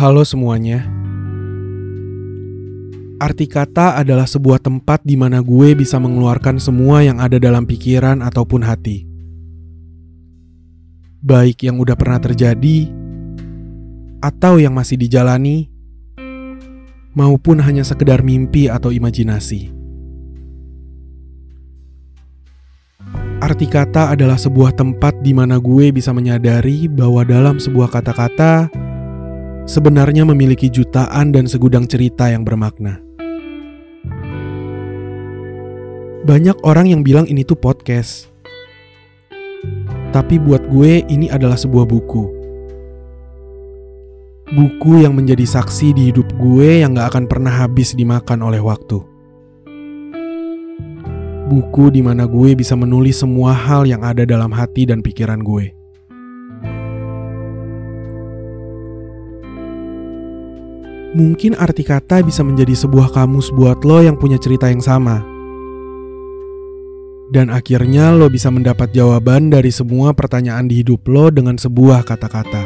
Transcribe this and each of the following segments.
Halo semuanya. Arti kata adalah sebuah tempat di mana gue bisa mengeluarkan semua yang ada dalam pikiran ataupun hati. Baik yang udah pernah terjadi atau yang masih dijalani maupun hanya sekedar mimpi atau imajinasi. Arti kata adalah sebuah tempat di mana gue bisa menyadari bahwa dalam sebuah kata-kata sebenarnya memiliki jutaan dan segudang cerita yang bermakna. Banyak orang yang bilang ini tuh podcast. Tapi buat gue ini adalah sebuah buku. Buku yang menjadi saksi di hidup gue yang gak akan pernah habis dimakan oleh waktu. Buku di mana gue bisa menulis semua hal yang ada dalam hati dan pikiran gue. Mungkin arti kata bisa menjadi sebuah kamus buat lo yang punya cerita yang sama. Dan akhirnya lo bisa mendapat jawaban dari semua pertanyaan di hidup lo dengan sebuah kata-kata.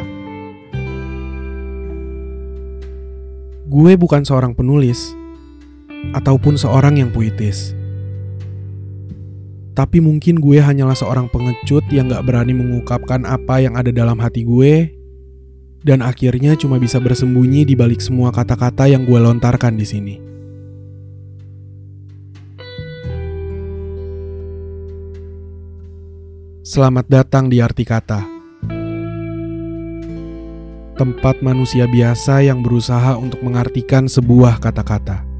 Gue bukan seorang penulis ataupun seorang yang puitis. Tapi mungkin gue hanyalah seorang pengecut yang gak berani mengungkapkan apa yang ada dalam hati gue dan akhirnya cuma bisa bersembunyi di balik semua kata-kata yang gue lontarkan di sini. Selamat datang di arti kata. Tempat manusia biasa yang berusaha untuk mengartikan sebuah kata-kata.